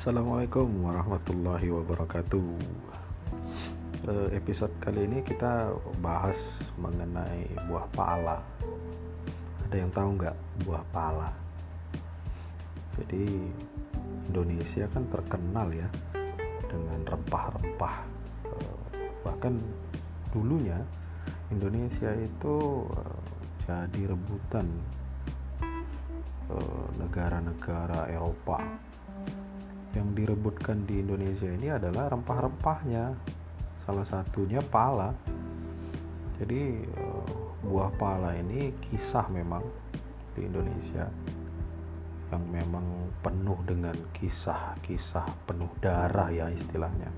Assalamualaikum warahmatullahi wabarakatuh. Eh, episode kali ini kita bahas mengenai buah pala. Ada yang tahu nggak buah pala? Jadi Indonesia kan terkenal ya dengan rempah-rempah. Eh, bahkan dulunya Indonesia itu eh, jadi rebutan negara-negara Eropa yang direbutkan di Indonesia ini adalah rempah-rempahnya. Salah satunya pala. Jadi eh, buah pala ini kisah memang di Indonesia yang memang penuh dengan kisah-kisah penuh darah ya istilahnya.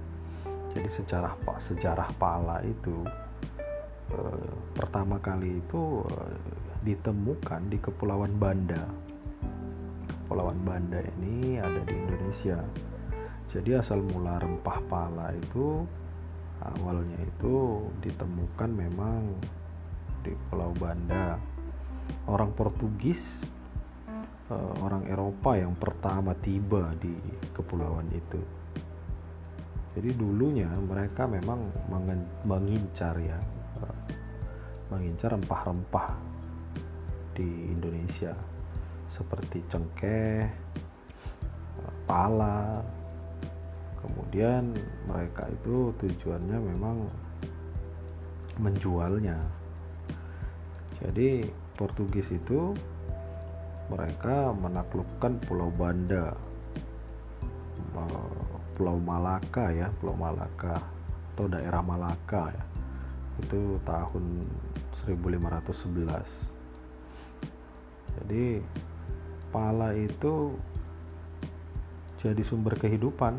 Jadi sejarah pak sejarah pala itu eh, pertama kali itu eh, ditemukan di Kepulauan Banda Kepulauan Banda ini ada di Indonesia. Jadi asal mula rempah pala itu awalnya itu ditemukan memang di Pulau Banda. Orang Portugis, eh, orang Eropa yang pertama tiba di kepulauan itu. Jadi dulunya mereka memang mengincar ya, eh, mengincar rempah-rempah di Indonesia seperti cengkeh, pala. Kemudian mereka itu tujuannya memang menjualnya. Jadi Portugis itu mereka menaklukkan Pulau Banda, Pulau Malaka ya, Pulau Malaka atau daerah Malaka ya. Itu tahun 1511. Jadi pala itu jadi sumber kehidupan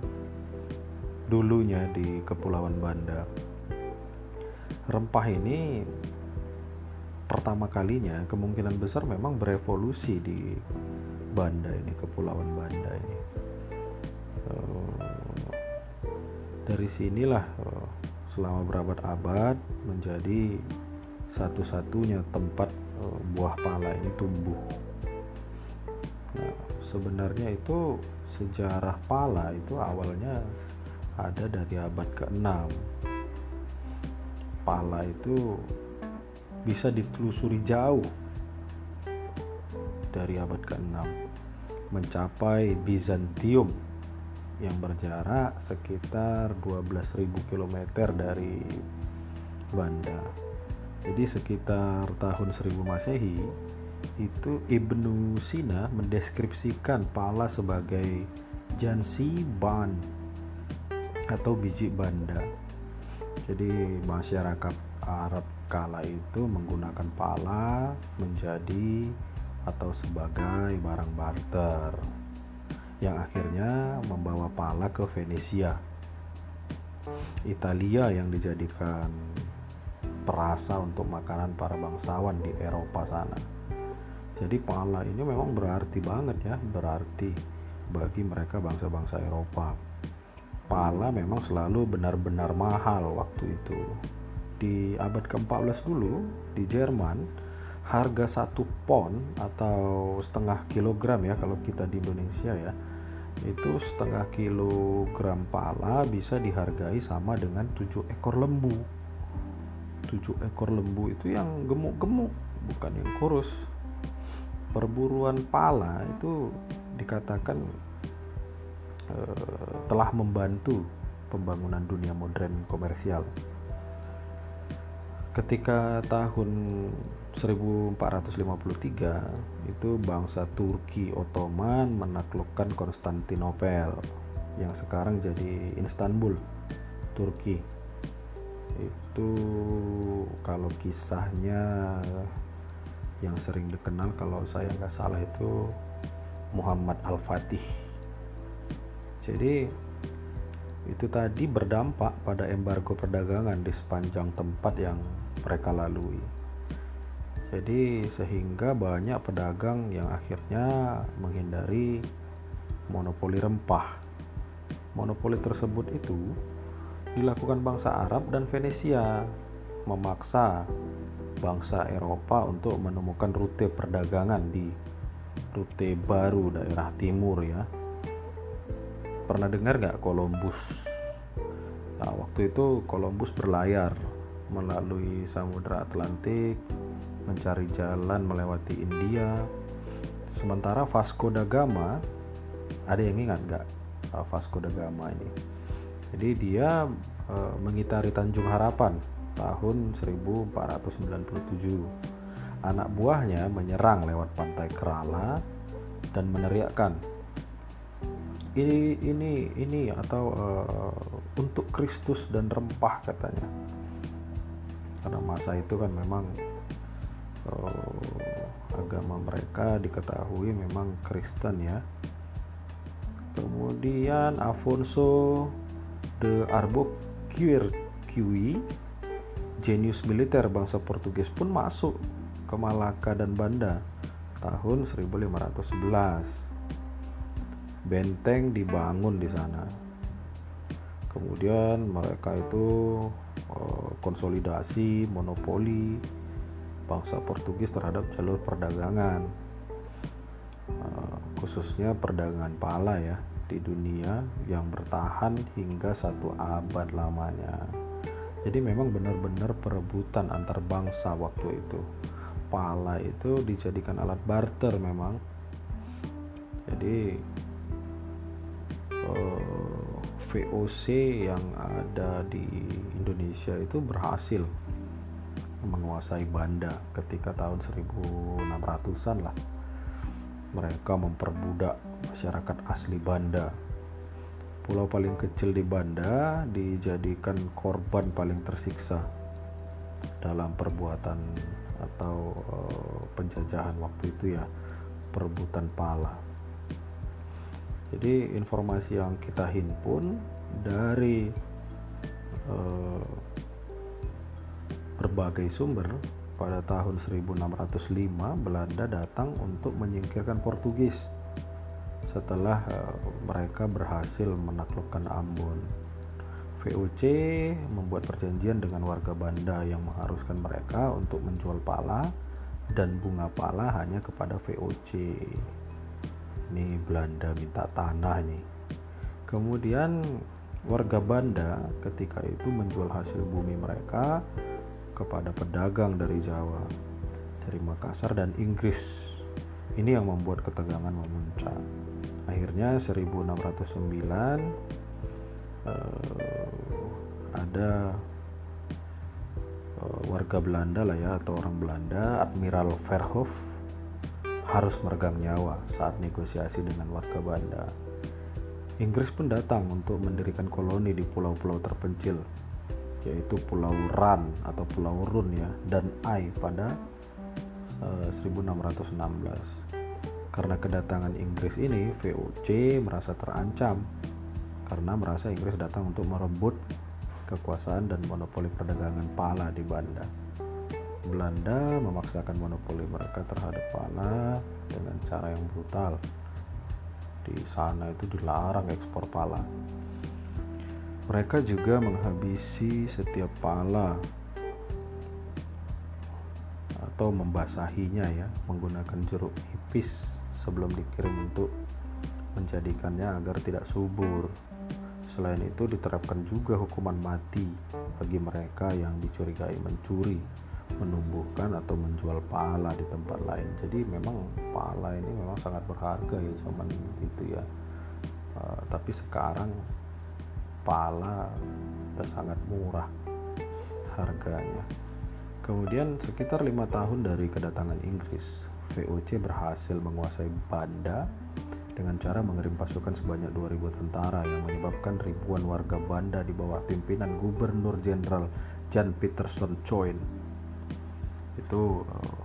dulunya di Kepulauan Banda. Rempah ini pertama kalinya kemungkinan besar memang berevolusi di Banda ini, Kepulauan Banda ini. Eh, dari sinilah eh, selama berabad-abad menjadi satu-satunya tempat eh, buah pala ini tumbuh Nah, sebenarnya itu sejarah pala itu awalnya ada dari abad ke-6. Pala itu bisa ditelusuri jauh dari abad ke-6 mencapai Bizantium yang berjarak sekitar 12.000 km dari Banda. Jadi sekitar tahun 1000 Masehi itu Ibnu Sina mendeskripsikan pala sebagai jansi ban atau biji banda. Jadi masyarakat Arab kala itu menggunakan pala menjadi atau sebagai barang barter yang akhirnya membawa pala ke Venesia. Italia yang dijadikan perasa untuk makanan para bangsawan di Eropa sana jadi pala ini memang berarti banget ya berarti bagi mereka bangsa-bangsa Eropa. Pala memang selalu benar-benar mahal waktu itu. Di abad ke-14 dulu di Jerman harga satu pon atau setengah kilogram ya kalau kita di Indonesia ya itu setengah kilogram pala bisa dihargai sama dengan tujuh ekor lembu. Tujuh ekor lembu itu yang gemuk-gemuk bukan yang kurus perburuan pala itu dikatakan uh, telah membantu pembangunan dunia modern komersial. Ketika tahun 1453 itu bangsa Turki Ottoman menaklukkan Konstantinopel yang sekarang jadi Istanbul, Turki. Itu kalau kisahnya yang sering dikenal kalau saya nggak salah itu Muhammad Al-Fatih. Jadi itu tadi berdampak pada embargo perdagangan di sepanjang tempat yang mereka lalui. Jadi sehingga banyak pedagang yang akhirnya menghindari monopoli rempah. Monopoli tersebut itu dilakukan bangsa Arab dan Venesia memaksa bangsa Eropa untuk menemukan rute perdagangan di rute baru daerah timur ya. Pernah dengar nggak Columbus? Nah waktu itu Columbus berlayar melalui Samudra Atlantik mencari jalan melewati India. Sementara Vasco da Gama ada yang ingat nggak Vasco da Gama ini? Jadi dia uh, mengitari Tanjung Harapan tahun 1497 anak buahnya menyerang lewat pantai Kerala dan meneriakkan. Ini ini ini atau uh, untuk Kristus dan rempah katanya. Karena masa itu kan memang uh, agama mereka diketahui memang Kristen ya. Kemudian Afonso de Albuquerque jenius militer bangsa Portugis pun masuk ke Malaka dan Banda tahun 1511 benteng dibangun di sana. Kemudian mereka itu uh, konsolidasi monopoli bangsa Portugis terhadap jalur perdagangan. Uh, khususnya perdagangan pala ya di dunia yang bertahan hingga satu abad lamanya jadi memang benar-benar perebutan antar bangsa waktu itu. Pala itu dijadikan alat barter memang. Jadi Eh, VOC yang ada di Indonesia itu berhasil menguasai Banda ketika tahun 1600-an lah. Mereka memperbudak masyarakat asli Banda pulau paling kecil di Banda dijadikan korban paling tersiksa dalam perbuatan atau uh, penjajahan waktu itu ya perebutan pala. Jadi informasi yang kita himpun dari uh, berbagai sumber pada tahun 1605 Belanda datang untuk menyingkirkan Portugis setelah uh, mereka berhasil menaklukkan Ambon. VOC membuat perjanjian dengan warga Banda yang mengharuskan mereka untuk menjual pala dan bunga pala hanya kepada VOC ini Belanda minta tanah nih kemudian warga Banda ketika itu menjual hasil bumi mereka kepada pedagang dari Jawa dari Makassar dan Inggris. Ini yang membuat ketegangan memuncak akhirnya 1609 eh, ada eh, warga Belanda lah ya atau orang Belanda Admiral Verhoef harus meregang nyawa saat negosiasi dengan warga Banda. Inggris pun datang untuk mendirikan koloni di pulau-pulau terpencil, yaitu Pulau Ran atau Pulau Run ya, dan Ai pada uh, eh, 1616. Karena kedatangan Inggris ini, VOC merasa terancam karena merasa Inggris datang untuk merebut kekuasaan dan monopoli perdagangan pala di Banda. Belanda memaksakan monopoli mereka terhadap pala dengan cara yang brutal. Di sana itu dilarang ekspor pala. Mereka juga menghabisi setiap pala atau membasahinya ya menggunakan jeruk nipis sebelum dikirim untuk menjadikannya agar tidak subur. Selain itu diterapkan juga hukuman mati bagi mereka yang dicurigai mencuri menumbuhkan atau menjual pala di tempat lain. Jadi memang pala ini memang sangat berharga ya zaman itu ya. Uh, tapi sekarang pala sudah sangat murah harganya. Kemudian sekitar lima tahun dari kedatangan Inggris VOC berhasil menguasai Banda dengan cara mengirim pasukan sebanyak 2000 tentara yang menyebabkan ribuan warga Banda di bawah pimpinan Gubernur Jenderal Jan Peterson Choin itu uh,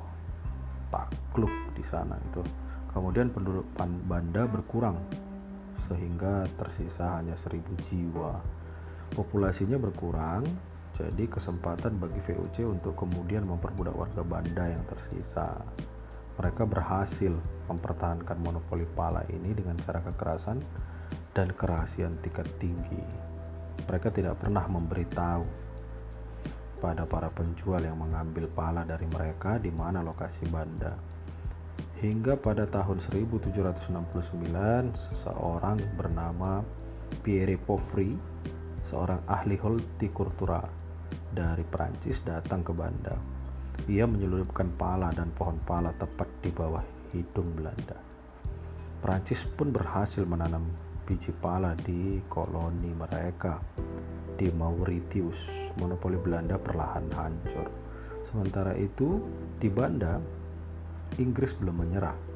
takluk di sana itu. Kemudian penduduk Banda berkurang sehingga tersisa hanya seribu jiwa. Populasinya berkurang jadi kesempatan bagi VOC untuk kemudian memperbudak warga Banda yang tersisa mereka berhasil mempertahankan monopoli pala ini dengan cara kekerasan dan kerahasiaan tingkat tinggi mereka tidak pernah memberitahu pada para penjual yang mengambil pala dari mereka di mana lokasi banda. Hingga pada tahun 1769, seseorang bernama Pierre Pauvry, seorang ahli hortikultura dari Prancis datang ke Banda. Ia menyelundupkan pala dan pohon pala tepat di bawah hidung Belanda. Prancis pun berhasil menanam biji pala di koloni mereka di Mauritius. Monopoli Belanda perlahan hancur. Sementara itu, di Banda, Inggris belum menyerah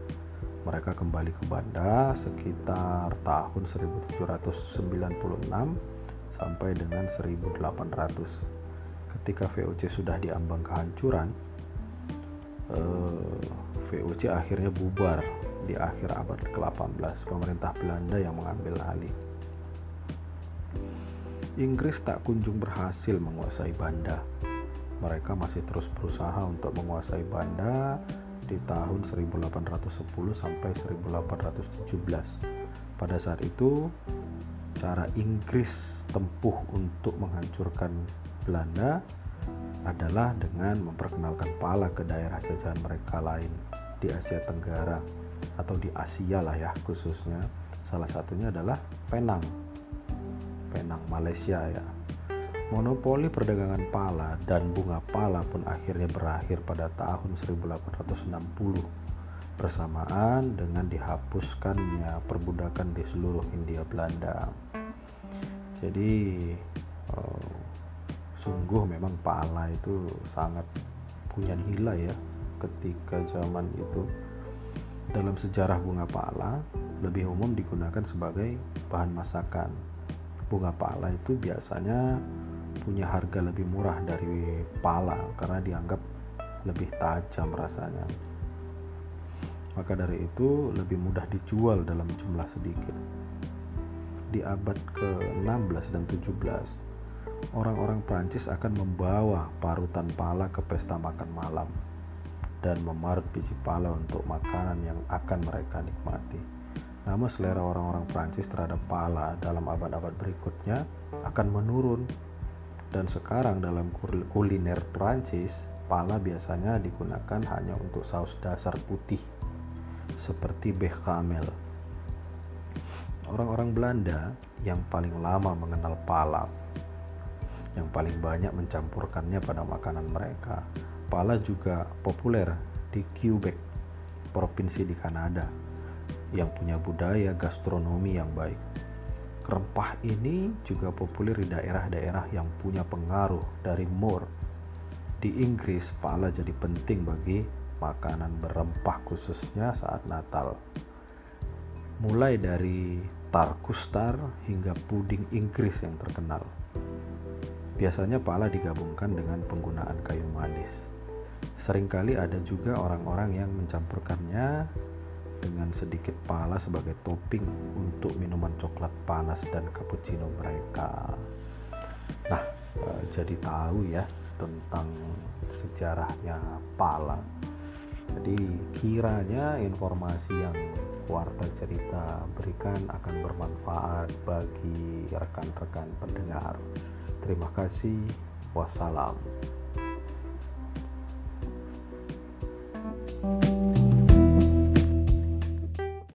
mereka kembali ke Banda sekitar tahun 1796 sampai dengan 1800. Ketika VOC sudah diambang kehancuran, eh, VOC akhirnya bubar di akhir abad ke-18. Pemerintah Belanda yang mengambil alih. Inggris tak kunjung berhasil menguasai Banda. Mereka masih terus berusaha untuk menguasai Banda di tahun 1810 sampai 1817. Pada saat itu, cara Inggris tempuh untuk menghancurkan Belanda adalah dengan memperkenalkan pala ke daerah jajahan mereka lain di Asia Tenggara atau di Asia lah ya khususnya. Salah satunya adalah Penang. Penang Malaysia ya. Monopoli perdagangan pala dan bunga pala pun akhirnya berakhir pada tahun 1860 bersamaan dengan dihapuskannya perbudakan di seluruh Hindia Belanda. Jadi sungguh memang pala itu sangat punya nilai ya ketika zaman itu. Dalam sejarah bunga pala lebih umum digunakan sebagai bahan masakan. Bunga pala itu biasanya punya harga lebih murah dari pala karena dianggap lebih tajam rasanya. Maka dari itu lebih mudah dijual dalam jumlah sedikit. Di abad ke-16 dan 17, orang-orang Prancis akan membawa parutan pala ke pesta makan malam dan memarut biji pala untuk makanan yang akan mereka nikmati. Namun selera orang-orang Prancis terhadap pala dalam abad-abad berikutnya akan menurun dan sekarang dalam kuliner Prancis, pala biasanya digunakan hanya untuk saus dasar putih seperti bechamel. Orang-orang Belanda yang paling lama mengenal pala, yang paling banyak mencampurkannya pada makanan mereka. Pala juga populer di Quebec, provinsi di Kanada, yang punya budaya gastronomi yang baik. Rempah ini juga populer di daerah-daerah yang punya pengaruh dari Moor. Di Inggris, pala jadi penting bagi makanan berempah khususnya saat Natal. Mulai dari tarkustar hingga puding Inggris yang terkenal. Biasanya pala digabungkan dengan penggunaan kayu manis. Seringkali ada juga orang-orang yang mencampurkannya dengan sedikit pala sebagai topping untuk minuman coklat panas dan cappuccino mereka. Nah, eh, jadi tahu ya tentang sejarahnya pala. Jadi kiranya informasi yang warta cerita berikan akan bermanfaat bagi rekan-rekan pendengar. Terima kasih. Wassalam.